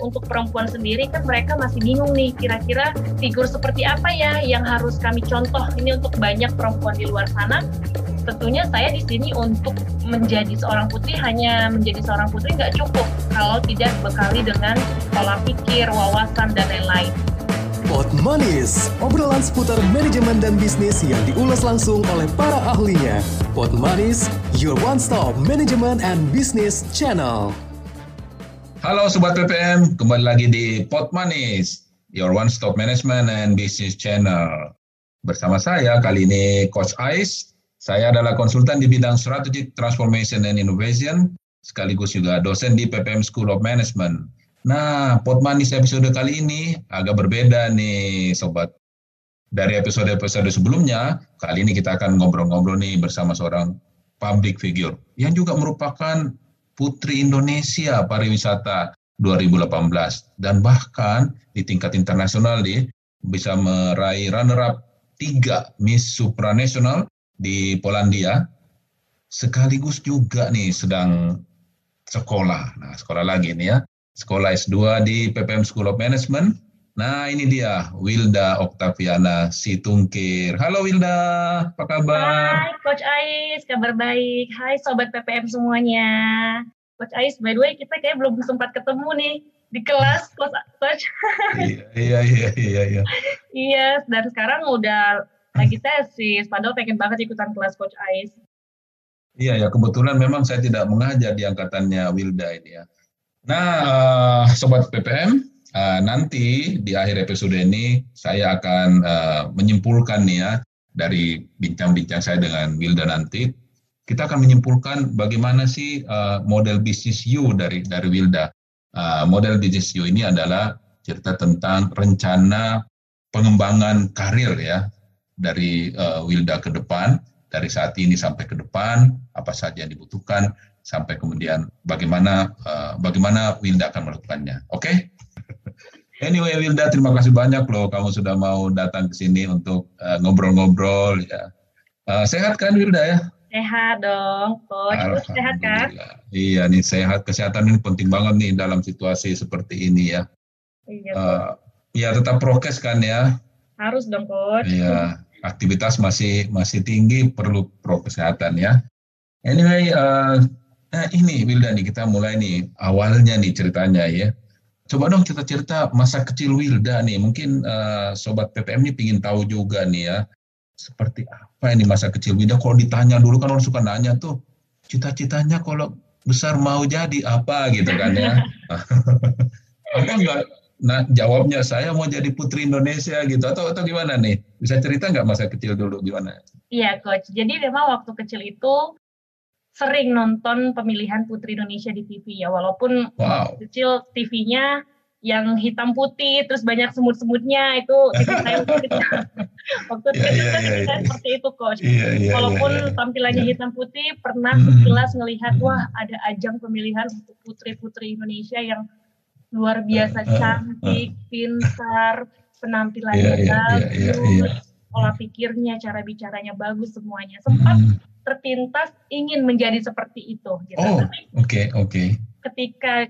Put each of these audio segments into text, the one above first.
untuk perempuan sendiri kan mereka masih bingung nih kira-kira figur seperti apa ya yang harus kami contoh ini untuk banyak perempuan di luar sana tentunya saya di sini untuk menjadi seorang putri hanya menjadi seorang putri nggak cukup kalau tidak bekali dengan pola pikir, wawasan dan lain-lain. Pot Manis, obrolan seputar manajemen dan bisnis yang diulas langsung oleh para ahlinya. Pot Manis, your one-stop management and business channel. Halo Sobat PPM, kembali lagi di Pot Manis, your one-stop management and business channel. Bersama saya kali ini Coach Ais, saya adalah konsultan di bidang Strategic Transformation and Innovation, sekaligus juga dosen di PPM School of Management. Nah, pot manis episode kali ini agak berbeda nih, sobat. Dari episode-episode sebelumnya, kali ini kita akan ngobrol-ngobrol nih bersama seorang public figure yang juga merupakan Putri Indonesia Pariwisata 2018 dan bahkan di tingkat internasional nih bisa meraih runner-up tiga Miss Supranational di Polandia sekaligus juga nih sedang sekolah. Nah, sekolah lagi nih ya sekolah S2 di PPM School of Management. Nah, ini dia Wilda Oktaviana Situngkir. Halo Wilda, apa kabar? Hai Coach Ais, kabar baik. Hai Sobat PPM semuanya. Coach Ais, by the way kita kayak belum sempat ketemu nih di kelas Coach. Coach. iya, iya, iya, iya. iya, dan sekarang udah lagi tesis, padahal pengen banget ikutan kelas Coach Ais. Iya, ya kebetulan memang saya tidak mengajar di angkatannya Wilda ini ya. Nah, uh, sobat PPM, uh, eh, nanti di akhir episode ini saya akan uh, menyimpulkan nih ya dari bincang-bincang saya dengan Wilda nanti, kita akan menyimpulkan bagaimana sih uh, model bisnis you dari dari Wilda. Uh, model bisnis you ini adalah cerita tentang rencana pengembangan karir ya dari uh, Wilda ke depan, dari saat ini sampai ke depan, apa saja yang dibutuhkan, sampai kemudian bagaimana uh, bagaimana Wilda akan melakukannya. Oke? Okay? Anyway, Wilda, terima kasih banyak loh kamu sudah mau datang ke sini untuk uh, ngobrol-ngobrol ya. Uh, sehat kan Wilda ya? Sehat dong, coach. Sehat kan? Iya nih sehat. Kesehatan ini penting banget nih dalam situasi seperti ini ya. Iya. Uh, ya tetap prokes kan ya. Harus dong, coach. Iya. Aktivitas masih masih tinggi, perlu pro kesehatan ya. Anyway, uh, Nah ini Wilda nih kita mulai nih awalnya nih ceritanya ya. Coba dong kita cerita masa kecil Wilda nih. Mungkin uh, sobat PPM ini pingin tahu juga nih ya. Seperti apa ini masa kecil Wilda? Kalau ditanya dulu kan orang suka nanya tuh cita-citanya kalau besar mau jadi apa gitu kan ya. apa enggak nah jawabnya saya mau jadi putri Indonesia gitu atau atau gimana nih bisa cerita nggak masa kecil dulu gimana? Iya coach jadi memang waktu kecil itu sering nonton pemilihan Putri Indonesia di TV ya walaupun wow. kecil TV-nya yang hitam putih terus banyak semut-semutnya itu itu saya waktu yeah, kecil yeah, kan yeah, yeah. seperti itu coach yeah, yeah, walaupun yeah, yeah. tampilannya yeah. hitam putih pernah hmm. sekilas melihat wah ada ajang pemilihan untuk putri-putri Indonesia yang luar biasa uh, uh, cantik uh. pintar penampilannya yeah, yeah, bagus yeah, yeah, yeah. pola pikirnya cara bicaranya bagus semuanya sempat hmm terpintas ingin menjadi seperti itu. Gitu. Oh, oke, oke. Okay, okay. Ketika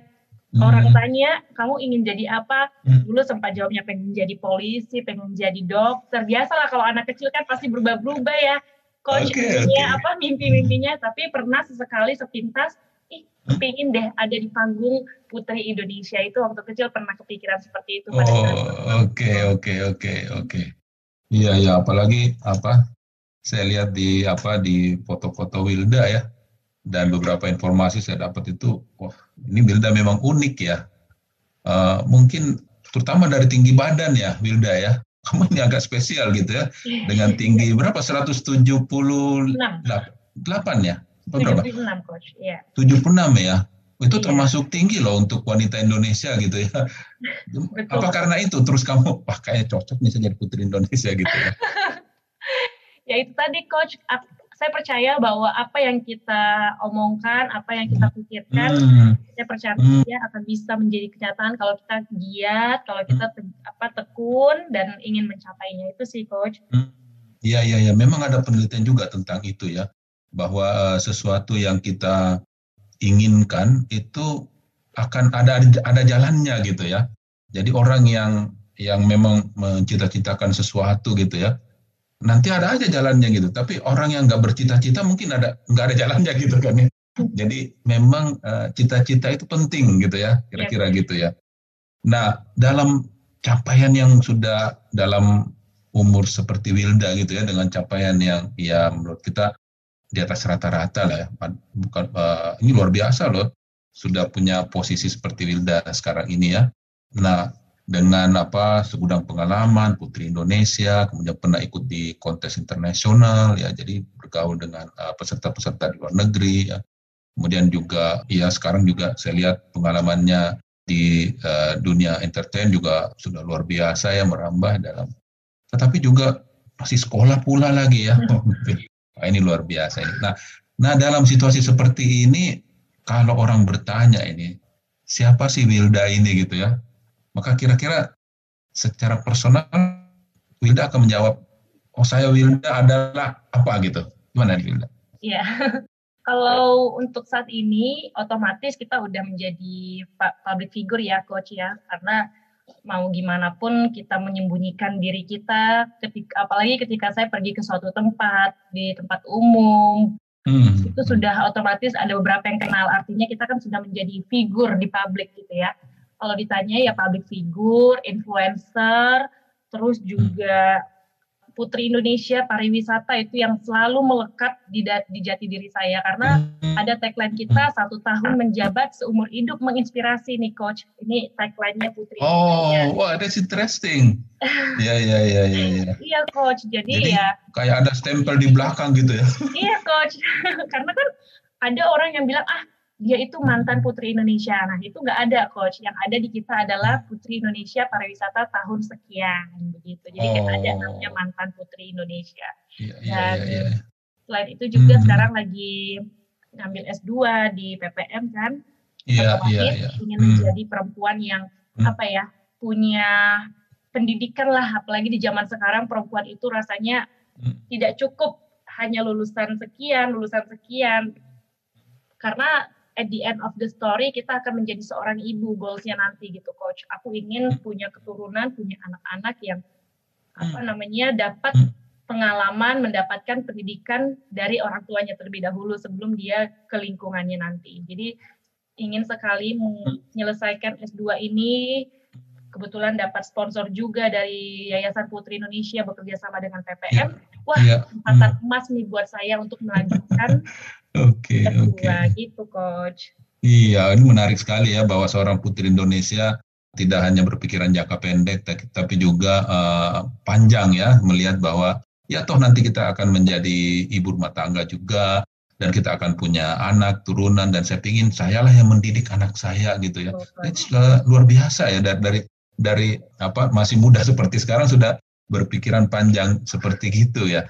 hmm. orang tanya, kamu ingin jadi apa? Hmm. Dulu sempat jawabnya pengen jadi polisi, pengen jadi dokter. Biasalah kalau anak kecil kan pasti berubah-berubah ya. Coach okay, okay. apa mimpi-mimpinya, tapi pernah sesekali sepintas, ih, hmm? pengen deh ada di panggung Putri Indonesia itu waktu kecil pernah kepikiran seperti itu. Oh, oke, oke, oke, oke. Iya, iya, apalagi apa saya lihat di apa di foto-foto Wilda ya dan beberapa informasi saya dapat itu wah ini Wilda memang unik ya. Uh, mungkin terutama dari tinggi badan ya Wilda ya. Kamu ini agak spesial gitu ya. Dengan tinggi berapa? 178 ya? Berapa? 76 coach. Ya 76 ya? Itu iya. termasuk tinggi loh untuk wanita Indonesia gitu ya. Betul. Apa karena itu? Terus kamu wah kayak cocok nih jadi putri Indonesia gitu ya. ya itu tadi coach saya percaya bahwa apa yang kita omongkan, apa yang kita pikirkan, hmm. saya percaya hmm. akan bisa menjadi kenyataan kalau kita giat, kalau kita te, apa tekun dan ingin mencapainya itu sih coach. Hmm. Iya iya iya, memang ada penelitian juga tentang itu ya, bahwa uh, sesuatu yang kita inginkan itu akan ada ada jalannya gitu ya. Jadi orang yang yang memang mencita-citakan sesuatu gitu ya, nanti ada aja jalannya gitu. Tapi orang yang nggak bercita-cita mungkin ada nggak ada jalannya gitu kan ya. Jadi memang uh, cita-cita itu penting gitu ya, kira-kira ya. gitu ya. Nah dalam capaian yang sudah dalam umur seperti Wilda gitu ya, dengan capaian yang ya menurut kita di atas rata-rata lah ya. Bukan uh, ini luar biasa loh, sudah punya posisi seperti Wilda sekarang ini ya. Nah dengan apa segudang pengalaman Putri Indonesia, kemudian pernah ikut di kontes internasional ya, jadi bergaul dengan uh, peserta-peserta di luar negeri ya. Kemudian juga ya sekarang juga saya lihat pengalamannya di uh, dunia entertain juga sudah luar biasa ya merambah dalam. Tetapi juga masih sekolah pula lagi ya. nah, ini luar biasa ini. Nah, nah dalam situasi seperti ini kalau orang bertanya ini siapa sih Wilda ini gitu ya? Maka kira-kira secara personal Wilda akan menjawab, oh saya Wilda adalah apa gitu. Gimana nih Wilda? Iya, kalau untuk saat ini otomatis kita udah menjadi public figure ya coach ya, karena mau gimana pun kita menyembunyikan diri kita ketika apalagi ketika saya pergi ke suatu tempat di tempat umum hmm. itu sudah otomatis ada beberapa yang kenal artinya kita kan sudah menjadi figur di publik gitu ya kalau ditanya ya public figure, influencer, terus juga Putri Indonesia pariwisata itu yang selalu melekat di, di jati diri saya. Karena ada tagline kita satu tahun menjabat seumur hidup menginspirasi. Nih coach ini tagline-nya Putri oh Indonesia. wah that's interesting. Iya iya iya iya iya iya coach jadi, jadi ya. kayak ada stempel di belakang gitu ya. Iya coach. Karena kan ada orang yang bilang ah dia itu mantan putri Indonesia. Nah itu nggak ada coach. Yang ada di kita adalah putri Indonesia pariwisata tahun sekian begitu. Jadi oh. kita ada namanya mantan putri Indonesia. Iya, iya, Dan iya, iya. selain itu juga hmm. sekarang lagi ngambil S2 di PPM kan. Iya iya iya. Ingin hmm. menjadi perempuan yang hmm. apa ya punya pendidikan lah. Apalagi di zaman sekarang perempuan itu rasanya hmm. tidak cukup hanya lulusan sekian, lulusan sekian. Karena at the end of the story kita akan menjadi seorang ibu goalsnya nanti gitu coach aku ingin punya keturunan punya anak-anak yang apa namanya dapat pengalaman mendapatkan pendidikan dari orang tuanya terlebih dahulu sebelum dia ke lingkungannya nanti jadi ingin sekali menyelesaikan S2 ini kebetulan dapat sponsor juga dari Yayasan Putri Indonesia bekerja sama dengan PPM. Ya, Wah, kesempatan hmm. emas nih buat saya untuk melanjutkan Oke, oke. Okay. Gitu, coach. Iya, ini menarik sekali ya bahwa seorang putri Indonesia tidak hanya berpikiran jangka pendek, tapi juga uh, panjang ya, melihat bahwa ya toh nanti kita akan menjadi ibu rumah tangga juga, dan kita akan punya anak, turunan, dan saya ingin sayalah yang mendidik anak saya gitu ya. Itu uh, luar biasa ya dari, dari dari apa masih muda seperti sekarang sudah berpikiran panjang seperti gitu ya.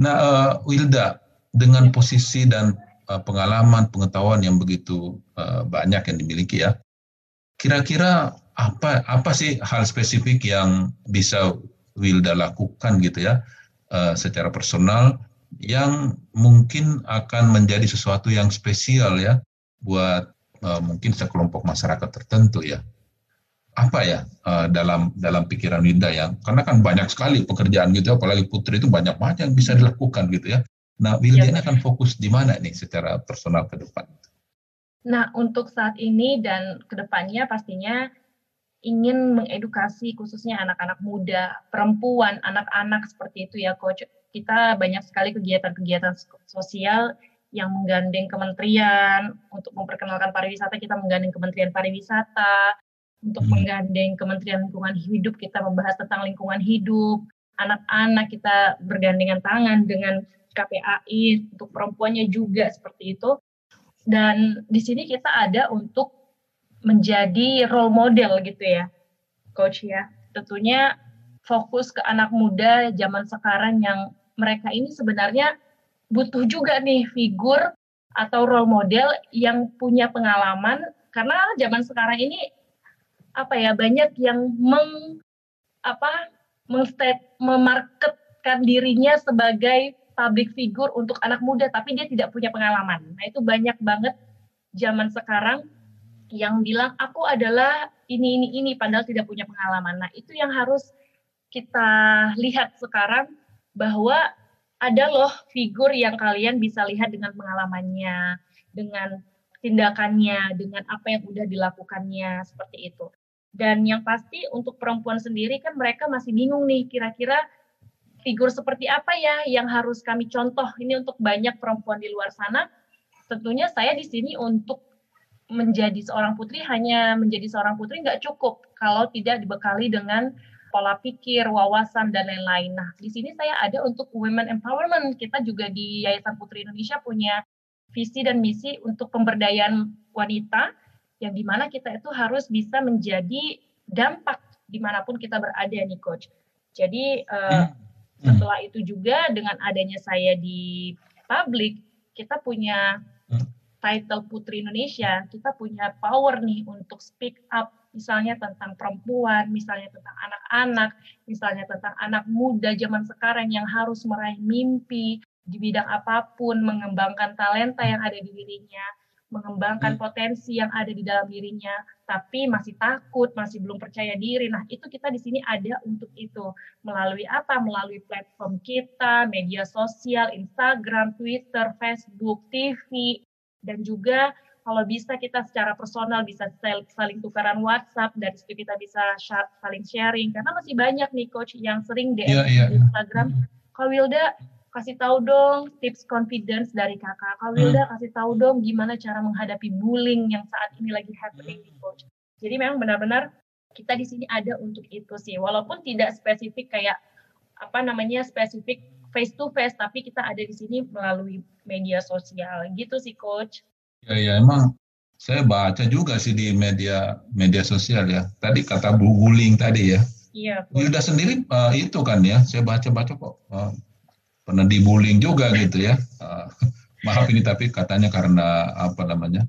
Nah, uh, Wilda, dengan posisi dan uh, pengalaman pengetahuan yang begitu uh, banyak yang dimiliki ya. Kira-kira apa apa sih hal spesifik yang bisa Wilda lakukan gitu ya uh, secara personal yang mungkin akan menjadi sesuatu yang spesial ya buat uh, mungkin sekelompok masyarakat tertentu ya? Apa ya uh, dalam dalam pikiran Wilda ya karena kan banyak sekali pekerjaan gitu apalagi putri itu banyak banget yang bisa dilakukan gitu ya Nah, Wilda ya. akan fokus di mana nih secara personal ke depan? Nah, untuk saat ini dan ke depannya pastinya ingin mengedukasi khususnya anak-anak muda, perempuan, anak-anak seperti itu ya Coach. Kita banyak sekali kegiatan-kegiatan sosial yang menggandeng kementerian untuk memperkenalkan pariwisata, kita menggandeng Kementerian Pariwisata, untuk hmm. menggandeng Kementerian Lingkungan Hidup, kita membahas tentang lingkungan hidup, anak-anak kita bergandengan tangan dengan KPAI untuk perempuannya juga seperti itu. Dan di sini kita ada untuk menjadi role model gitu ya, coach ya. Tentunya fokus ke anak muda zaman sekarang yang mereka ini sebenarnya butuh juga nih figur atau role model yang punya pengalaman karena zaman sekarang ini apa ya banyak yang meng apa memarketkan dirinya sebagai public figure untuk anak muda tapi dia tidak punya pengalaman. Nah, itu banyak banget zaman sekarang yang bilang aku adalah ini ini ini padahal tidak punya pengalaman. Nah, itu yang harus kita lihat sekarang bahwa ada loh figur yang kalian bisa lihat dengan pengalamannya, dengan tindakannya, dengan apa yang udah dilakukannya seperti itu. Dan yang pasti untuk perempuan sendiri kan mereka masih bingung nih kira-kira figur seperti apa ya yang harus kami contoh ini untuk banyak perempuan di luar sana. Tentunya saya di sini untuk menjadi seorang putri hanya menjadi seorang putri nggak cukup kalau tidak dibekali dengan pola pikir, wawasan dan lain-lain. Nah, di sini saya ada untuk women empowerment. Kita juga di Yayasan Putri Indonesia punya visi dan misi untuk pemberdayaan wanita yang di mana kita itu harus bisa menjadi dampak di mana pun kita berada nih coach. Jadi uh, setelah itu juga dengan adanya saya di publik kita punya hmm. title Putri Indonesia, kita punya power nih untuk speak up misalnya tentang perempuan, misalnya tentang anak-anak, misalnya tentang anak muda zaman sekarang yang harus meraih mimpi di bidang apa pun, mengembangkan talenta yang ada di dirinya, mengembangkan hmm. potensi yang ada di dalam dirinya, tapi masih takut, masih belum percaya diri. Nah, itu kita di sini ada untuk itu. Melalui apa? Melalui platform kita, media sosial, Instagram, Twitter, Facebook, TV, dan juga kalau bisa kita secara personal bisa saling tukaran WhatsApp dan situ kita bisa saling sharing karena masih banyak nih coach yang sering DM yeah, yeah. di Instagram Kak Wilda kasih tahu dong tips confidence dari kakak. Kak Wilda hmm. kasih tahu dong gimana cara menghadapi bullying yang saat ini lagi happening nih coach. Jadi memang benar-benar kita di sini ada untuk itu sih. Walaupun tidak spesifik kayak apa namanya spesifik face to face tapi kita ada di sini melalui media sosial. Gitu sih coach. Ya ya emang saya baca juga sih di media media sosial ya. Tadi kata bullying tadi ya. Iya Yuda sendiri uh, itu kan ya saya baca baca kok uh, pernah dibullying juga gitu ya uh, maaf ini tapi katanya karena apa namanya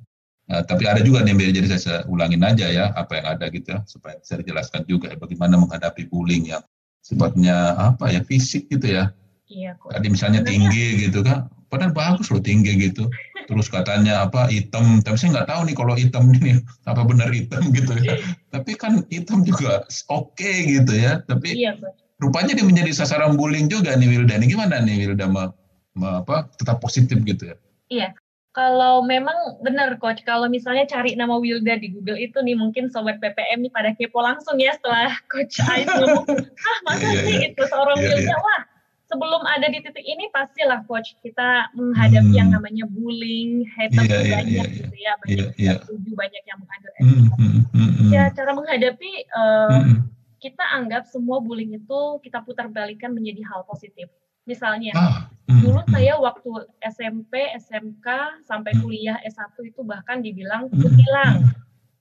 uh, tapi ada juga nih jadi saya ulangin aja ya apa yang ada gitu ya supaya bisa dijelaskan juga ya, bagaimana menghadapi bullying yang sifatnya apa ya fisik gitu ya Iya kok. Tadi misalnya tinggi gitu kan, padahal bagus loh tinggi gitu. Terus katanya apa hitam, tapi saya nggak tahu nih kalau hitam ini apa benar hitam gitu ya. tapi kan hitam juga oke okay gitu ya. Tapi iya, rupanya dia menjadi sasaran bullying juga nih Wilda. Ini gimana nih Wilda ma, ma, apa tetap positif gitu ya? Iya. Kalau memang benar coach, kalau misalnya cari nama Wilda di Google itu nih mungkin sobat PPM nih pada kepo langsung ya setelah coach Ais ngomong, ah masa iya, sih iya. itu seorang iya, Wilda, iya. wah sebelum ada di titik ini pastilah coach kita menghadapi hmm. yang namanya bullying, hater yeah, yeah, banyak yeah, gitu ya, banyak yeah, yeah. setuju, banyak yang mengajar hmm, hmm, hmm, hmm, Ya cara menghadapi uh, hmm. Kita anggap semua bullying itu kita putar balikan menjadi hal positif. Misalnya, ah, hmm, dulu hmm. saya waktu SMP, SMK sampai kuliah S1 itu bahkan dibilang kutilang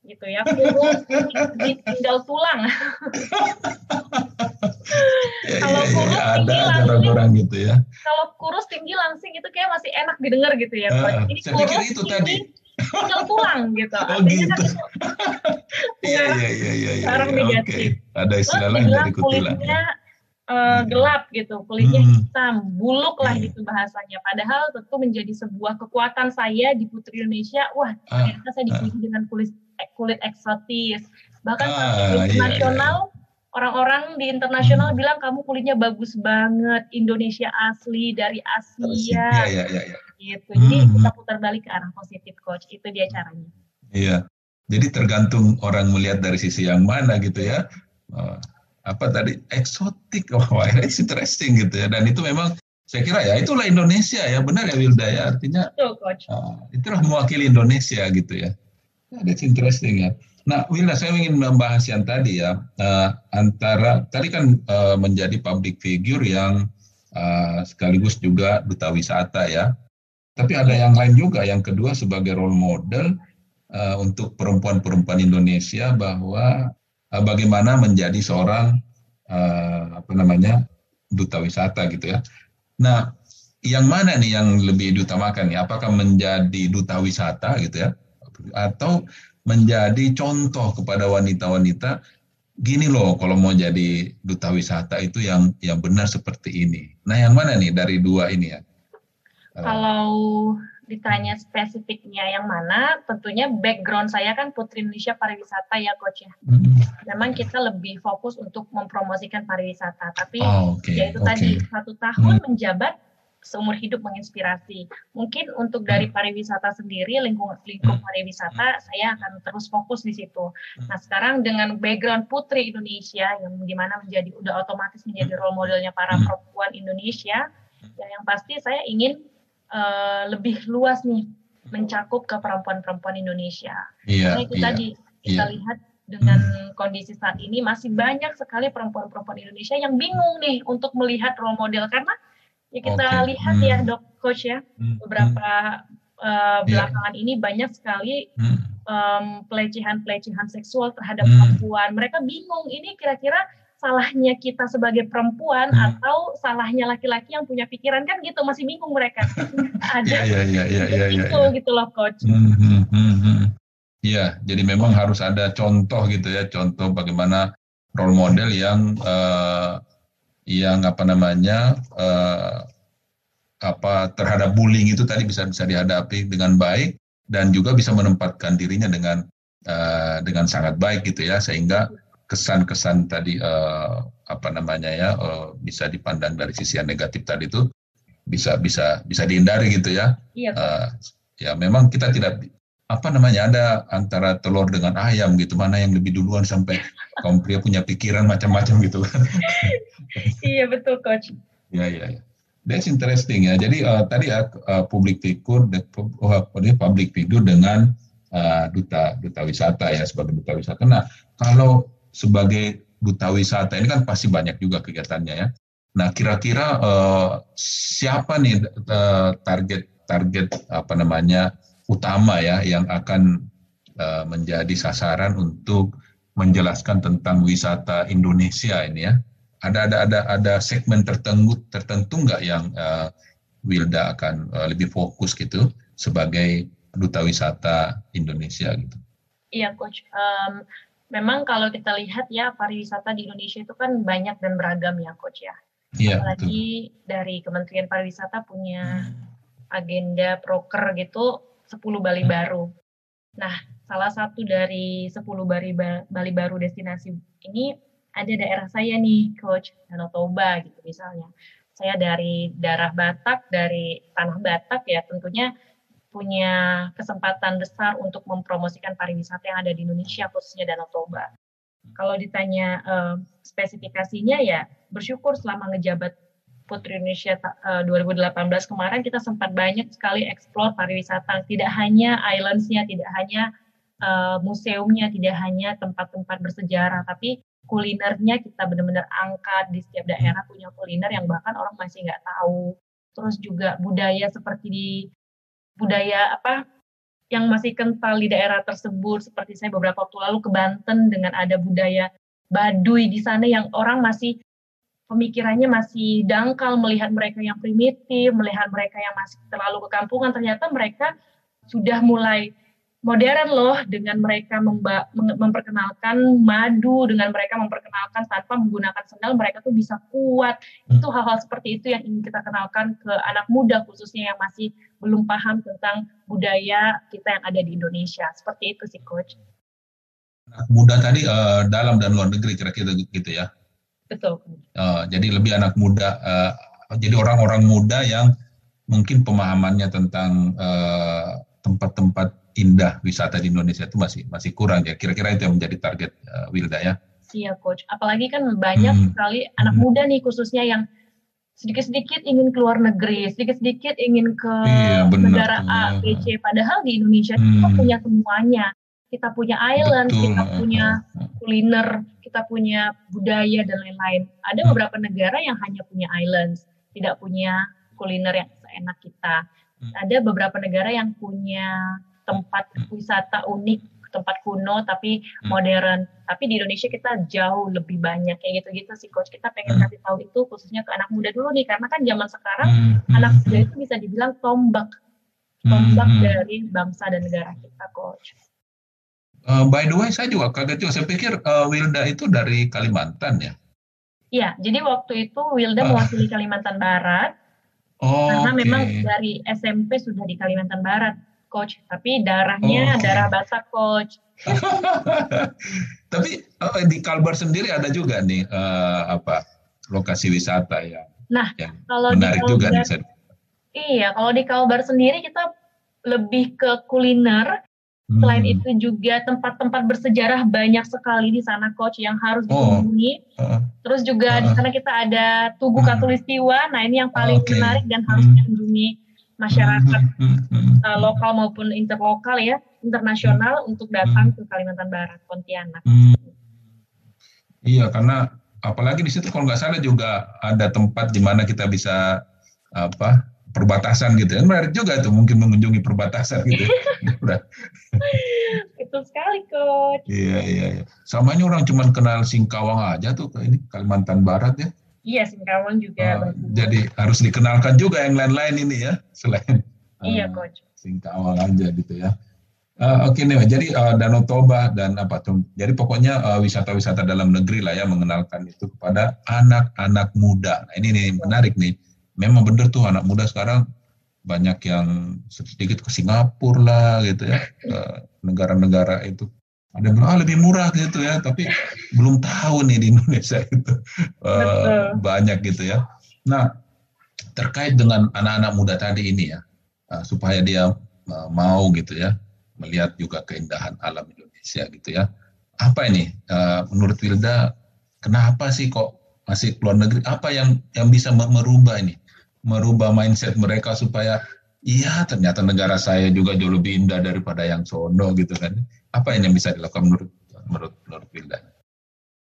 gitu ya. Kurus tinggal tulang. Ya, kalau ya, kurus ya, tinggi ada langsing. orang gitu ya. Kalau kurus tinggi langsing itu kayak masih enak didengar gitu ya uh, ini kurus itu tinggi tadi. Tinggal tulang gitu oh Artinya gitu iya iya iya iya sekarang ya, negatif okay. ada istilah lain dari kutilang uh, gelap gitu, kulitnya hmm. hitam, buluk lah hmm. gitu bahasanya. Padahal tentu menjadi sebuah kekuatan saya di Putri Indonesia. Wah, ah, ternyata saya dipilih ah. dengan kulit kulit eksotis. Bahkan ah, iya, internasional, iya, iya. Orang-orang di internasional hmm. bilang kamu kulitnya bagus banget, Indonesia asli dari Asia. Iya, iya, iya, iya. Gitu. Jadi hmm. kita putar balik ke arah positif, coach. Itu dia caranya. Iya. Jadi tergantung orang melihat dari sisi yang mana gitu ya. Uh, apa tadi eksotik wah it's interesting gitu ya dan itu memang saya kira ya itulah Indonesia ya benar ya Wilda ya artinya Betul, coach. Uh, itulah mewakili Indonesia gitu ya that's interesting ya nah Wilda saya ingin membahas yang tadi ya uh, antara tadi kan uh, menjadi public figure yang uh, sekaligus juga duta wisata ya tapi ada yang lain juga yang kedua sebagai role model uh, untuk perempuan-perempuan Indonesia bahwa uh, bagaimana menjadi seorang uh, apa namanya duta wisata gitu ya. Nah, yang mana nih yang lebih diutamakan nih? Apakah menjadi duta wisata gitu ya, atau menjadi contoh kepada wanita-wanita gini loh kalau mau jadi duta wisata itu yang yang benar seperti ini. Nah, yang mana nih dari dua ini ya? Kalau ditanya spesifiknya yang mana, tentunya background saya kan Putri Indonesia Pariwisata ya coach ya. Hmm. Memang kita lebih fokus untuk mempromosikan pariwisata, tapi oh, okay, ya itu okay. tadi satu tahun hmm. menjabat seumur hidup menginspirasi. Mungkin untuk dari hmm. pariwisata sendiri, lingkung lingkup hmm. pariwisata, hmm. saya akan terus fokus di situ. Nah sekarang dengan background Putri Indonesia yang di mana menjadi udah otomatis menjadi role modelnya para perempuan Indonesia, ya yang pasti saya ingin uh, lebih luas nih mencakup ke perempuan-perempuan Indonesia. Iya, Karena itu iya, tadi kita iya. lihat dengan hmm. kondisi saat ini masih banyak sekali perempuan-perempuan Indonesia yang bingung nih untuk melihat role model karena Ya kita okay. lihat hmm. ya dok coach ya hmm. beberapa uh, belakangan yeah. ini banyak sekali hmm. um, pelecehan-pelecehan seksual terhadap hmm. perempuan. Mereka bingung ini kira-kira salahnya kita sebagai perempuan hmm. atau salahnya laki-laki yang punya pikiran kan gitu masih bingung mereka. Ada yeah, yeah, yeah, yeah, yeah, itu yeah. gitu loh coach. Hmm, hmm, hmm, hmm. Iya, jadi memang harus ada contoh gitu ya, contoh bagaimana role model yang uh, yang apa namanya uh, apa terhadap bullying itu tadi bisa bisa dihadapi dengan baik dan juga bisa menempatkan dirinya dengan uh, dengan sangat baik gitu ya sehingga kesan-kesan tadi uh, apa namanya ya uh, bisa dipandang dari sisi yang negatif tadi itu bisa bisa bisa dihindari gitu ya. Iya. Uh, ya memang kita tidak apa namanya ada antara telur dengan ayam gitu mana yang lebih duluan sampai kaum pria punya pikiran macam-macam gitu kan. Iya betul coach. Iya iya ya. that's interesting ya. Jadi uh, tadi ya uh, public figure uh, public figure dengan uh, duta duta wisata ya sebagai duta wisata. Nah kalau sebagai duta wisata ini kan pasti banyak juga kegiatannya ya. Nah kira-kira uh, siapa nih uh, target target apa namanya utama ya yang akan uh, menjadi sasaran untuk menjelaskan tentang wisata Indonesia ini ya. Ada ada ada ada segmen tertentu tertentu nggak yang uh, Wilda akan uh, lebih fokus gitu sebagai duta wisata Indonesia gitu. Iya coach. Um, memang kalau kita lihat ya pariwisata di Indonesia itu kan banyak dan beragam ya coach ya. Iya, Apalagi betul. dari Kementerian Pariwisata punya hmm. agenda proker gitu 10 Bali hmm. baru. Nah, salah satu dari 10 Bali, Bali baru destinasi ini ada daerah saya nih, Coach, Danau Toba gitu misalnya. Saya dari daerah Batak, dari tanah Batak ya tentunya punya kesempatan besar untuk mempromosikan pariwisata yang ada di Indonesia, khususnya Danau Toba. Kalau ditanya uh, spesifikasinya ya bersyukur selama ngejabat Putri Indonesia uh, eh, 2018 kemarin kita sempat banyak sekali eksplor pariwisata, tidak hanya islands-nya, tidak hanya uh, museumnya, tidak hanya tempat-tempat bersejarah, tapi kulinernya kita benar-benar angkat di setiap daerah punya kuliner yang bahkan orang masih nggak tahu. Terus juga budaya seperti di budaya apa yang masih kental di daerah tersebut seperti saya beberapa waktu lalu ke Banten dengan ada budaya Baduy di sana yang orang masih pemikirannya masih dangkal melihat mereka yang primitif, melihat mereka yang masih terlalu kekampungan, ternyata mereka sudah mulai modern loh dengan mereka memperkenalkan madu, dengan mereka memperkenalkan tanpa menggunakan sendal, mereka tuh bisa kuat. Itu hal-hal seperti itu yang ingin kita kenalkan ke anak muda khususnya yang masih belum paham tentang budaya kita yang ada di Indonesia. Seperti itu sih coach. Anak muda tadi uh, dalam dan luar negeri kira-kira gitu ya. Betul. Uh, jadi lebih anak muda, uh, jadi orang-orang muda yang mungkin pemahamannya tentang eh, tempat-tempat indah wisata di Indonesia itu masih masih kurang ya. Kira-kira itu yang menjadi target uh, Wilda ya. Iya coach. Apalagi kan banyak hmm. sekali anak hmm. muda nih khususnya yang sedikit-sedikit ingin keluar negeri, sedikit-sedikit ingin ke iya, negara A, B, C. Padahal di Indonesia hmm. kita punya semuanya. Kita punya island, Betul. kita punya kuliner, kita punya budaya dan lain-lain. Ada hmm. beberapa negara yang hanya punya islands, tidak punya kuliner yang seenak kita. Hmm. Ada beberapa negara yang punya tempat hmm. wisata unik, tempat kuno tapi modern. Tapi di Indonesia kita jauh lebih banyak kayak gitu-gitu sih coach. Kita pengen kasih tahu itu khususnya ke anak muda dulu nih karena kan zaman sekarang anak muda itu bisa dibilang tombak tombak dari bangsa dan negara kita coach. Uh, by the way, saya juga kaget juga. Saya pikir uh, Wilda itu dari Kalimantan ya. Iya, jadi waktu itu Wilda uh. mewakili Kalimantan Barat. Oh, Karena okay. memang dari SMP sudah di Kalimantan Barat, coach. Tapi darahnya okay. darah Batak, coach. Tapi uh, di Kalbar sendiri ada juga nih uh, apa lokasi wisata ya. Nah, yang kalau menarik di Kalbar, juga nih. Iya, kalau di Kalbar sendiri kita lebih ke kuliner. Hmm. Selain itu juga tempat-tempat bersejarah banyak sekali di sana coach yang harus oh. dikunjungi. Uh. Terus juga uh. di sana kita ada Tugu uh. Katulistiwa. Nah, ini yang paling okay. menarik dan harus hmm. dikunjungi masyarakat hmm. uh, lokal maupun interlokal ya, internasional untuk datang ke Kalimantan Barat, Pontianak. Hmm. Iya, karena apalagi di situ kalau nggak salah juga ada tempat di mana kita bisa apa perbatasan gitu ya. Menarik juga tuh mungkin mengunjungi perbatasan gitu ya. itu sekali coach. Iya iya iya. Samanya orang cuma kenal Singkawang aja tuh ini Kalimantan Barat ya. Iya Singkawang juga. Uh, jadi harus dikenalkan juga yang lain-lain ini ya selain iya uh, coach. Singkawang aja gitu ya. Uh, Oke okay, nih, jadi uh, Danau Toba dan apa tuh? Jadi pokoknya wisata-wisata uh, dalam negeri lah ya mengenalkan itu kepada anak-anak muda. Nah, ini nih menarik nih memang benar tuh anak muda sekarang banyak yang sedikit ke Singapura lah gitu ya negara-negara itu. Ada yang bilang ah, lebih murah gitu ya tapi belum tahu nih di Indonesia itu uh, banyak gitu ya. Nah terkait dengan anak-anak muda tadi ini ya uh, supaya dia uh, mau gitu ya melihat juga keindahan alam Indonesia gitu ya. Apa ini? Uh, menurut Wilda kenapa sih kok masih keluar negeri? Apa yang yang bisa merubah ini merubah mindset mereka supaya iya ternyata negara saya juga jauh lebih indah daripada yang sono gitu kan. Apa yang bisa dilakukan menurut menurut menurut Wilda?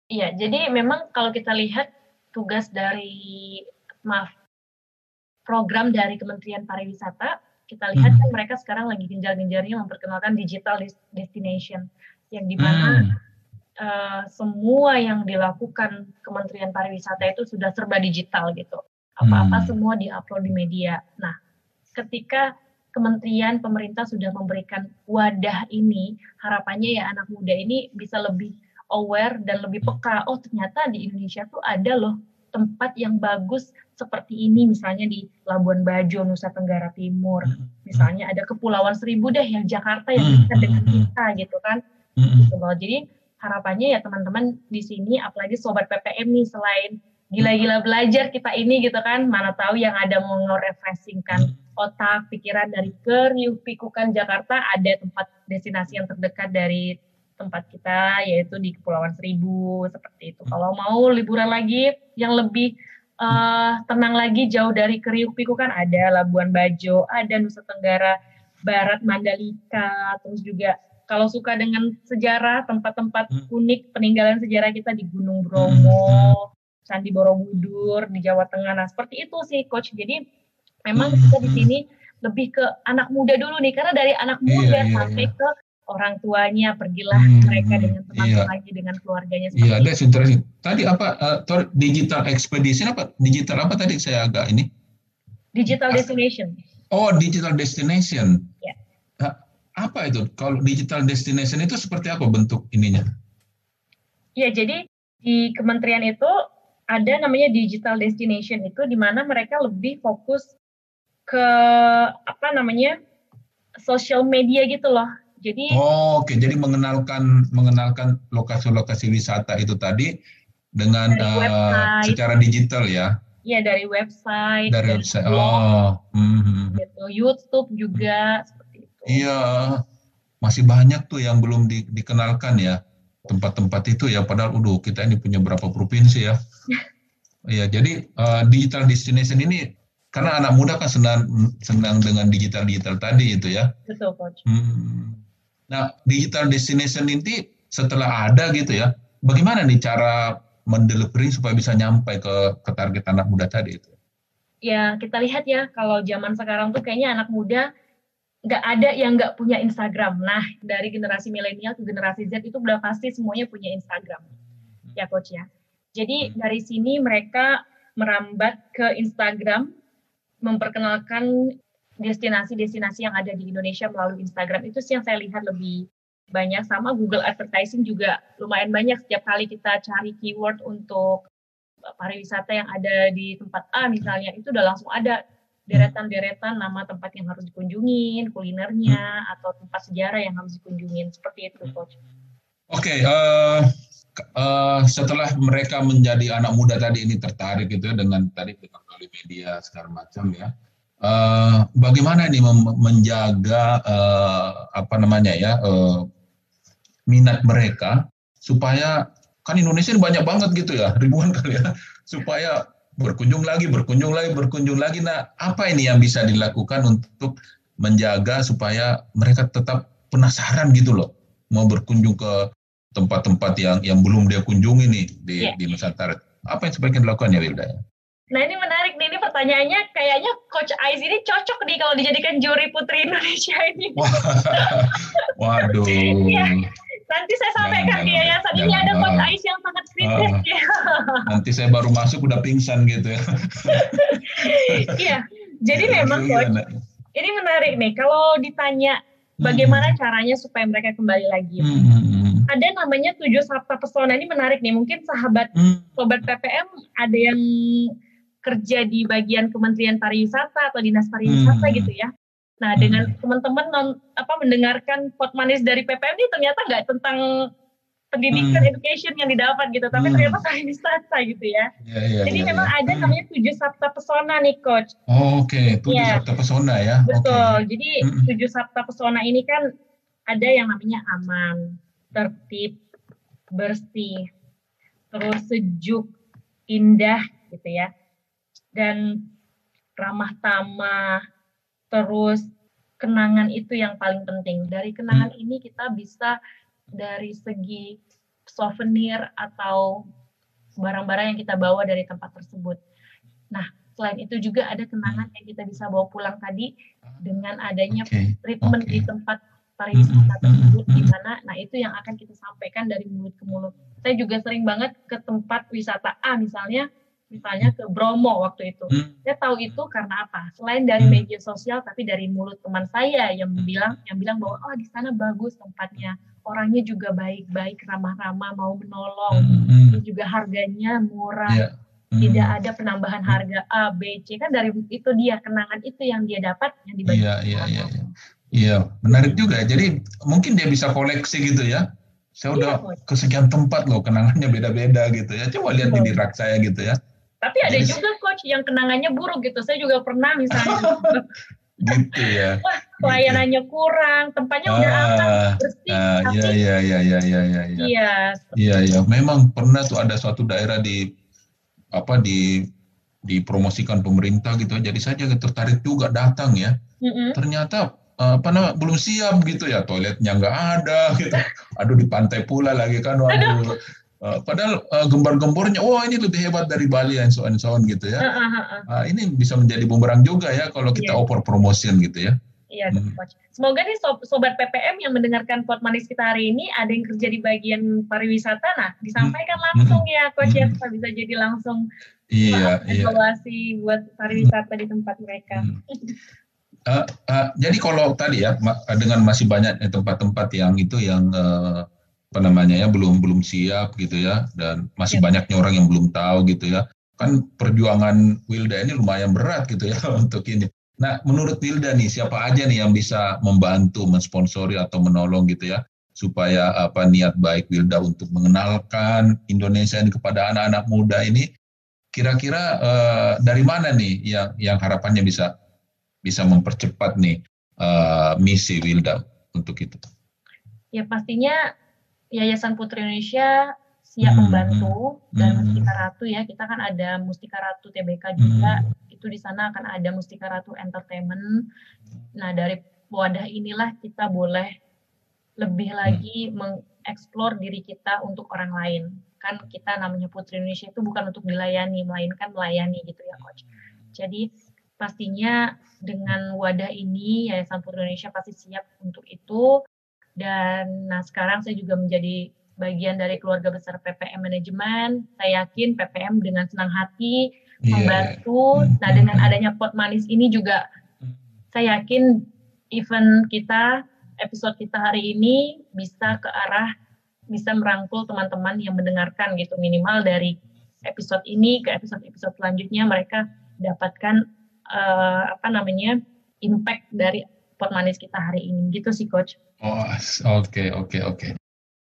Iya, jadi memang kalau kita lihat tugas dari maaf program dari Kementerian Pariwisata, kita lihat hmm. kan mereka sekarang lagi genjar-genjarnya memperkenalkan digital destination yang di mana hmm. uh, semua yang dilakukan Kementerian Pariwisata itu sudah serba digital gitu apa-apa hmm. semua diupload di media. Nah, ketika kementerian pemerintah sudah memberikan wadah ini, harapannya ya anak muda ini bisa lebih aware dan lebih peka. Oh, ternyata di Indonesia tuh ada loh tempat yang bagus seperti ini misalnya di Labuan Bajo Nusa Tenggara Timur hmm. misalnya ada Kepulauan Seribu deh yang Jakarta yang dekat hmm. dengan kita gitu kan gitu loh jadi harapannya ya teman-teman di sini apalagi sobat PPM nih selain gila-gila belajar kita ini gitu kan. Mana tahu yang ada mau nge-refreshingkan otak pikiran dari Keriuk Pikukan Jakarta ada tempat destinasi yang terdekat dari tempat kita yaitu di Kepulauan Seribu seperti itu. Kalau mau liburan lagi yang lebih uh, tenang lagi jauh dari Keriuk Pikukan ada Labuan Bajo ada Nusa Tenggara Barat Mandalika terus juga kalau suka dengan sejarah tempat-tempat hmm. unik peninggalan sejarah kita di Gunung Bromo Candi Borobudur di Jawa Tengah. Nah, seperti itu sih coach. Jadi memang kita di sini lebih ke anak muda dulu nih karena dari anak iya, muda iya, sampai iya. ke orang tuanya pergilah hmm, mereka dengan teman-temannya iya. dengan keluarganya. Iya, ada interesting. Tadi apa uh, digital expedition apa digital apa tadi saya agak ini? Digital destination. Oh, digital destination. Ya. apa itu? Kalau digital destination itu seperti apa bentuk ininya? Ya, jadi di kementerian itu ada namanya digital destination itu di mana mereka lebih fokus ke apa namanya social media gitu loh. Jadi oh, oke, okay. jadi mengenalkan mengenalkan lokasi-lokasi wisata itu tadi dengan uh, secara digital ya. Iya dari website, dari, dari website. Blog, oh, mm-hmm. gitu. YouTube juga seperti itu. Iya, masih banyak tuh yang belum di, dikenalkan ya tempat-tempat itu ya padahal udah kita ini punya berapa provinsi ya. Iya, jadi uh, digital destination ini karena anak muda kan senang senang dengan digital digital tadi itu ya. Betul, coach. Hmm. Nah, digital destination ini setelah ada gitu ya, bagaimana nih cara mendelivery supaya bisa nyampe ke ke target anak muda tadi itu? Ya, kita lihat ya kalau zaman sekarang tuh kayaknya anak muda nggak ada yang nggak punya Instagram. Nah, dari generasi milenial ke generasi Z itu udah pasti semuanya punya Instagram. Ya, coach ya. Jadi hmm. dari sini mereka merambat ke Instagram, memperkenalkan destinasi-destinasi yang ada di Indonesia melalui Instagram. Itu sih yang saya lihat lebih banyak sama Google Advertising juga lumayan banyak setiap kali kita cari keyword untuk pariwisata yang ada di tempat A misalnya itu udah langsung ada deretan-deretan nama tempat yang harus dikunjungin, kulinernya, hmm. atau tempat sejarah yang harus dikunjungin. Seperti itu, Coach. Oke, okay, uh, eh, uh, setelah mereka menjadi anak muda tadi ini tertarik gitu ya dengan tadi dengan melalui media segala macam ya. Uh, bagaimana ini menjaga uh, apa namanya ya uh, minat mereka supaya kan Indonesia ini banyak banget gitu ya ribuan kali ya supaya berkunjung lagi berkunjung lagi berkunjung lagi nah apa ini yang bisa dilakukan untuk menjaga supaya mereka tetap penasaran gitu loh mau berkunjung ke tempat-tempat yang yang belum dia kunjungi nih di yeah. di Nusantara. Apa yang sebaiknya dilakukan ya Wilda? Nah ini menarik nih, ini pertanyaannya kayaknya Coach Ais ini cocok nih kalau dijadikan juri Putri Indonesia ini. Waduh. ya, nanti saya sampaikan ke yayasan ini ada Coach Ais yang sangat kritis. Uh, ya. Nanti saya baru masuk udah pingsan gitu ya. Iya, jadi ya, memang Coach, ini menarik nih kalau ditanya bagaimana hmm. caranya supaya mereka kembali lagi. Hmm. hmm, hmm ada namanya tujuh sabta pesona ini menarik nih. Mungkin sahabat hmm. sobat PPM ada yang kerja di bagian Kementerian Pariwisata atau Dinas Pariwisata hmm. gitu ya. Nah, hmm. dengan teman-teman apa mendengarkan pot manis dari PPM ini ternyata nggak tentang pendidikan hmm. education yang didapat gitu, tapi hmm. ternyata pariwisata gitu ya. ya, ya Jadi ya, memang ya. ada namanya tujuh sabta pesona nih coach. Oh, Oke, okay. tujuh ya. sabta pesona ya. Betul. Okay. Jadi hmm. tujuh sabta pesona ini kan ada yang namanya aman, tertib, bersih, terus sejuk, indah gitu ya. Dan ramah tamah, terus kenangan itu yang paling penting. Dari kenangan hmm. ini kita bisa dari segi souvenir atau barang-barang yang kita bawa dari tempat tersebut. Nah, selain itu juga ada kenangan yang kita bisa bawa pulang tadi dengan adanya okay. treatment okay. di tempat pariwisata tersebut di mana nah itu yang akan kita sampaikan dari mulut ke mulut saya juga sering banget ke tempat wisata A misalnya misalnya ke Bromo waktu itu hmm. saya tahu itu karena apa selain dari hmm. media sosial tapi dari mulut teman saya yang bilang yang bilang bahwa oh di sana bagus tempatnya orangnya juga baik-baik ramah-ramah mau menolong hmm. juga harganya murah yeah. Hmm. tidak ada penambahan harga A, B, C kan dari itu dia kenangan itu yang dia dapat yang dibagi. Iya, iya, iya. Iya, menarik juga. Jadi mungkin dia bisa koleksi gitu ya. Saya udah iya, ke sekian tempat loh, kenangannya beda-beda gitu ya. Coba lihat di rak saya gitu ya. Tapi ada Jadi, juga coach yang kenangannya buruk gitu. Saya juga pernah misalnya. gitu ya. Wah, pelayanannya gitu. kurang, tempatnya udah ah, aman, bersih. Ah, iya, iya, iya, iya, iya, iya. Iya, iya, iya. Memang pernah tuh ada suatu daerah di apa di dipromosikan pemerintah gitu. Jadi saya juga tertarik juga datang ya. Mm -hmm. Ternyata apa namanya belum siap gitu ya toiletnya nggak ada gitu aduh di pantai pula lagi kan waduh uh, padahal uh, gembar-gembornya wah oh, ini lebih hebat dari Bali and so and so on gitu ya uh, ini bisa menjadi bumerang juga ya kalau kita yeah. oper promotion gitu ya Iya, hmm. Semoga nih sob sobat PPM yang mendengarkan pot manis kita hari ini ada yang kerja di bagian pariwisata, nah disampaikan hmm. langsung hmm. ya, coach ya, hmm. ya, bisa jadi langsung iya, evaluasi iya. buat pariwisata di tempat mereka. Hmm. Uh, uh, jadi kalau tadi ya dengan masih banyak tempat-tempat yang itu yang uh, apa namanya ya belum belum siap gitu ya dan masih ya. banyaknya orang yang belum tahu gitu ya kan perjuangan Wilda ini lumayan berat gitu ya untuk ini. Nah menurut Wilda nih siapa aja nih yang bisa membantu mensponsori atau menolong gitu ya supaya apa niat baik Wilda untuk mengenalkan Indonesia ini kepada anak-anak muda ini kira-kira uh, dari mana nih yang yang harapannya bisa bisa mempercepat nih uh, misi Wilda untuk itu? Ya pastinya Yayasan Putri Indonesia siap hmm, membantu hmm, dan Mustika Ratu ya kita kan ada Mustika Ratu TBK juga hmm. itu di sana akan ada Mustika Ratu Entertainment. Nah dari wadah inilah kita boleh lebih lagi hmm. mengeksplor diri kita untuk orang lain. Kan kita namanya Putri Indonesia itu bukan untuk dilayani, melainkan melayani gitu ya coach. Jadi pastinya dengan wadah ini Yayasan Putri Indonesia pasti siap untuk itu dan nah sekarang saya juga menjadi bagian dari keluarga besar PPM Manajemen. Saya yakin PPM dengan senang hati yeah. membantu. Nah, dengan adanya pot manis ini juga saya yakin event kita, episode kita hari ini bisa ke arah bisa merangkul teman-teman yang mendengarkan gitu minimal dari episode ini ke episode-episode selanjutnya mereka dapatkan uh, apa namanya impact dari pot manis kita hari ini gitu sih coach. Oh oke oke oke.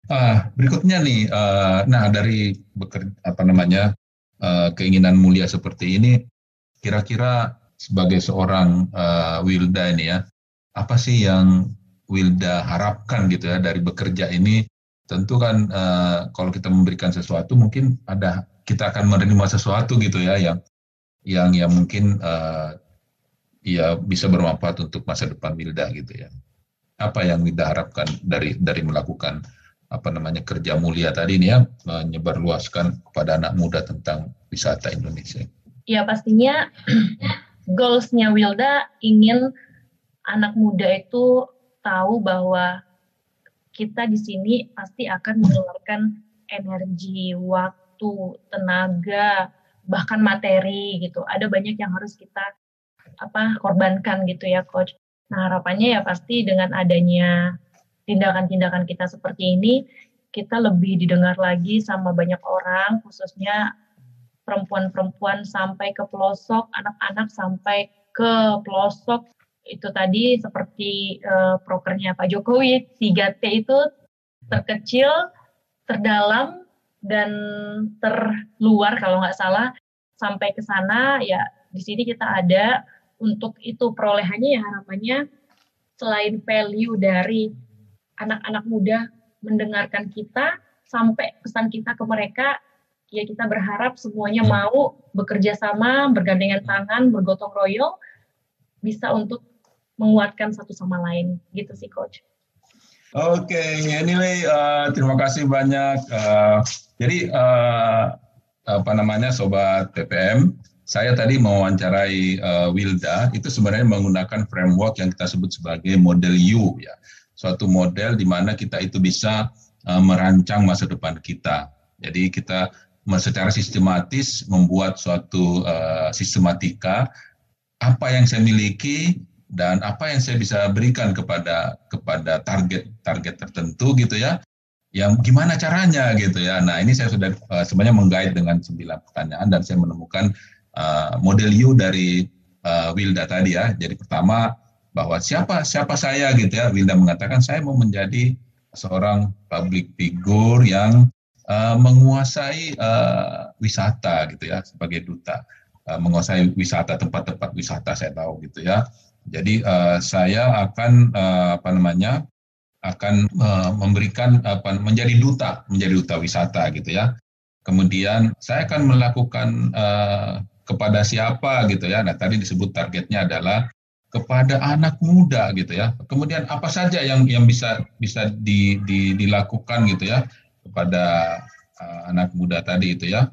Uh, berikutnya nih, uh, nah dari bekerja apa namanya uh, keinginan mulia seperti ini, kira-kira sebagai seorang uh, Wilda ini ya, apa sih yang Wilda harapkan gitu ya dari bekerja ini? Tentu kan uh, kalau kita memberikan sesuatu mungkin ada kita akan menerima sesuatu gitu ya yang yang yang mungkin uh, ya bisa bermanfaat untuk masa depan Wilda gitu ya. Apa yang Wilda harapkan dari dari melakukan apa namanya kerja mulia tadi ini ya menyebarluaskan kepada anak muda tentang wisata Indonesia. Ya pastinya goalsnya Wilda ingin anak muda itu tahu bahwa kita di sini pasti akan mengeluarkan energi, waktu, tenaga, bahkan materi gitu. Ada banyak yang harus kita apa korbankan gitu ya coach. Nah, harapannya ya pasti dengan adanya tindakan-tindakan kita seperti ini kita lebih didengar lagi sama banyak orang khususnya perempuan-perempuan sampai ke pelosok, anak-anak sampai ke pelosok. Itu tadi seperti uh, prokernya Pak Jokowi, 3T itu terkecil, terdalam, dan terluar kalau nggak salah. Sampai ke sana, ya di sini kita ada untuk itu perolehannya ya harapannya selain value dari anak-anak muda mendengarkan kita sampai pesan kita ke mereka ya kita berharap semuanya mau bekerja sama, bergandengan tangan, bergotong royong, bisa untuk menguatkan satu sama lain, gitu sih coach. Oke, okay, anyway, uh, terima kasih banyak. Uh, jadi uh, apa namanya, sobat TPM, saya tadi mewawancarai uh, Wilda, itu sebenarnya menggunakan framework yang kita sebut sebagai model U, ya, suatu model di mana kita itu bisa uh, merancang masa depan kita. Jadi kita secara sistematis membuat suatu uh, sistematika apa yang saya miliki dan apa yang saya bisa berikan kepada kepada target target tertentu gitu ya. Yang gimana caranya gitu ya. Nah ini saya sudah uh, sebenarnya menggait dengan sembilan pertanyaan dan saya menemukan uh, model U dari uh, Wilda tadi ya. Jadi pertama bahwa siapa siapa saya gitu ya. Wilda mengatakan saya mau menjadi seorang public figure yang uh, menguasai uh, wisata gitu ya sebagai duta. Uh, menguasai wisata tempat-tempat wisata saya tahu gitu ya. Jadi uh, saya akan uh, apa namanya akan uh, memberikan apa menjadi duta menjadi duta wisata gitu ya. Kemudian saya akan melakukan uh, kepada siapa gitu ya nah tadi disebut targetnya adalah kepada anak muda gitu ya. Kemudian apa saja yang yang bisa bisa di, di, dilakukan gitu ya kepada uh, anak muda tadi itu ya.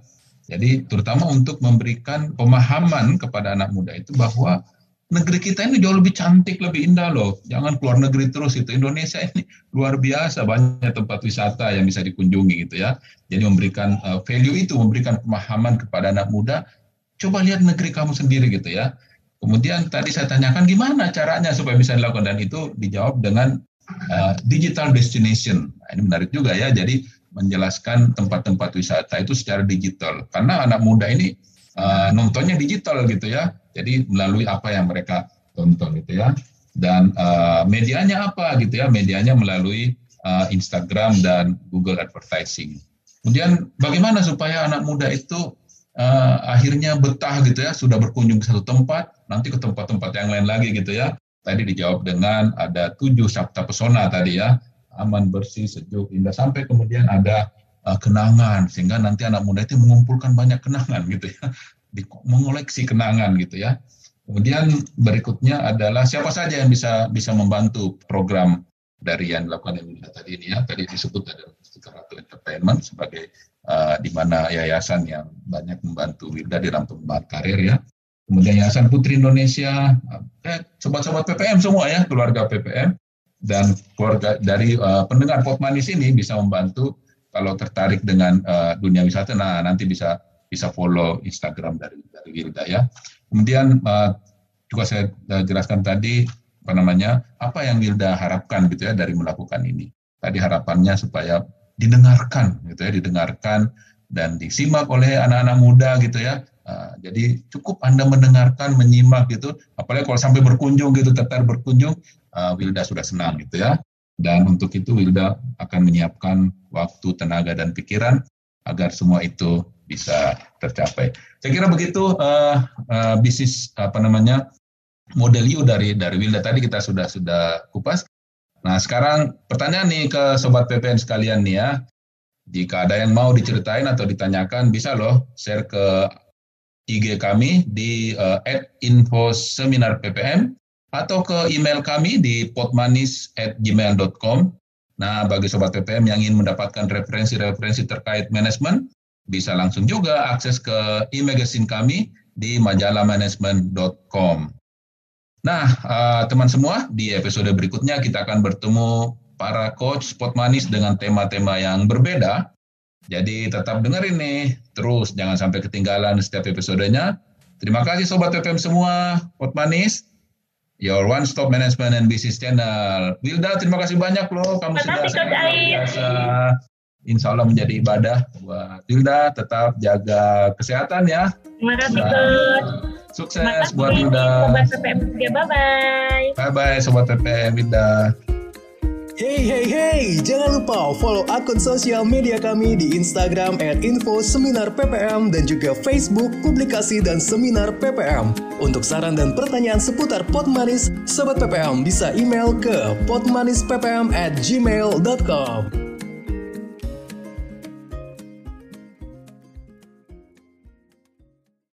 Jadi terutama untuk memberikan pemahaman kepada anak muda itu bahwa negeri kita ini jauh lebih cantik, lebih indah loh. Jangan keluar negeri terus itu. Indonesia ini luar biasa banyak tempat wisata yang bisa dikunjungi gitu ya. Jadi memberikan uh, value itu, memberikan pemahaman kepada anak muda. Coba lihat negeri kamu sendiri gitu ya. Kemudian tadi saya tanyakan gimana caranya supaya bisa dilakukan dan itu dijawab dengan uh, digital destination. Nah, ini menarik juga ya. Jadi menjelaskan tempat-tempat wisata itu secara digital karena anak muda ini uh, nontonnya digital gitu ya jadi melalui apa yang mereka tonton gitu ya dan uh, medianya apa gitu ya medianya melalui uh, Instagram dan Google Advertising kemudian bagaimana supaya anak muda itu uh, akhirnya betah gitu ya sudah berkunjung ke satu tempat nanti ke tempat-tempat yang lain lagi gitu ya tadi dijawab dengan ada tujuh sabta pesona tadi ya aman, bersih, sejuk, indah sampai kemudian ada uh, kenangan sehingga nanti anak muda itu mengumpulkan banyak kenangan gitu ya, mengoleksi kenangan gitu ya. Kemudian berikutnya adalah siapa saja yang bisa bisa membantu program dari yang dilakukan Indonesia tadi ini ya. Tadi disebut ada Ratu Entertainment sebagai uh, di mana yayasan yang banyak membantu Wilda di dalam pengembangan karir ya. Kemudian Yayasan Putri Indonesia, eh, sobat-sobat PPM semua ya, keluarga PPM dan keluarga dari uh, pendengar pot manis ini bisa membantu kalau tertarik dengan uh, dunia wisata nah nanti bisa bisa follow Instagram dari dari Wilda ya. Kemudian uh, juga saya jelaskan tadi apa namanya apa yang Wilda harapkan gitu ya dari melakukan ini. Tadi harapannya supaya didengarkan gitu ya, didengarkan dan disimak oleh anak-anak muda gitu ya Uh, jadi cukup Anda mendengarkan, menyimak gitu, apalagi kalau sampai berkunjung gitu, tertarik berkunjung, uh, Wilda sudah senang gitu ya. Dan untuk itu Wilda akan menyiapkan waktu, tenaga, dan pikiran agar semua itu bisa tercapai. Saya kira begitu uh, uh, bisnis apa namanya model you dari dari Wilda tadi kita sudah sudah kupas. Nah sekarang pertanyaan nih ke sobat PPN sekalian nih ya. Jika ada yang mau diceritain atau ditanyakan bisa loh share ke IG kami di uh, info seminar PPM atau ke email kami di potmanis@gmail.com. Nah, bagi sobat PPM yang ingin mendapatkan referensi-referensi terkait manajemen, bisa langsung juga akses ke e-magazine kami di majalahmanagement.com. Nah, uh, teman semua, di episode berikutnya kita akan bertemu para coach spot manis dengan tema-tema yang berbeda. Jadi tetap dengerin nih, terus jangan sampai ketinggalan setiap episodenya. Terima kasih Sobat PPM semua, Spot Manis, your one stop management and business channel. Wilda, terima kasih banyak loh, kamu sudah sangat biasa. Insya Allah menjadi ibadah buat Wilda, tetap jaga kesehatan ya. Terima kasih Coach. Sukses buat Wilda. Sobat PPM juga, bye-bye. Bye-bye Sobat PPM Wilda. Hey hey hey, jangan lupa follow akun sosial media kami di Instagram at info seminar PPM dan juga Facebook publikasi dan seminar PPM. Untuk saran dan pertanyaan seputar Pot Manis, Sobat PPM bisa email ke potmanisppm at gmail.com.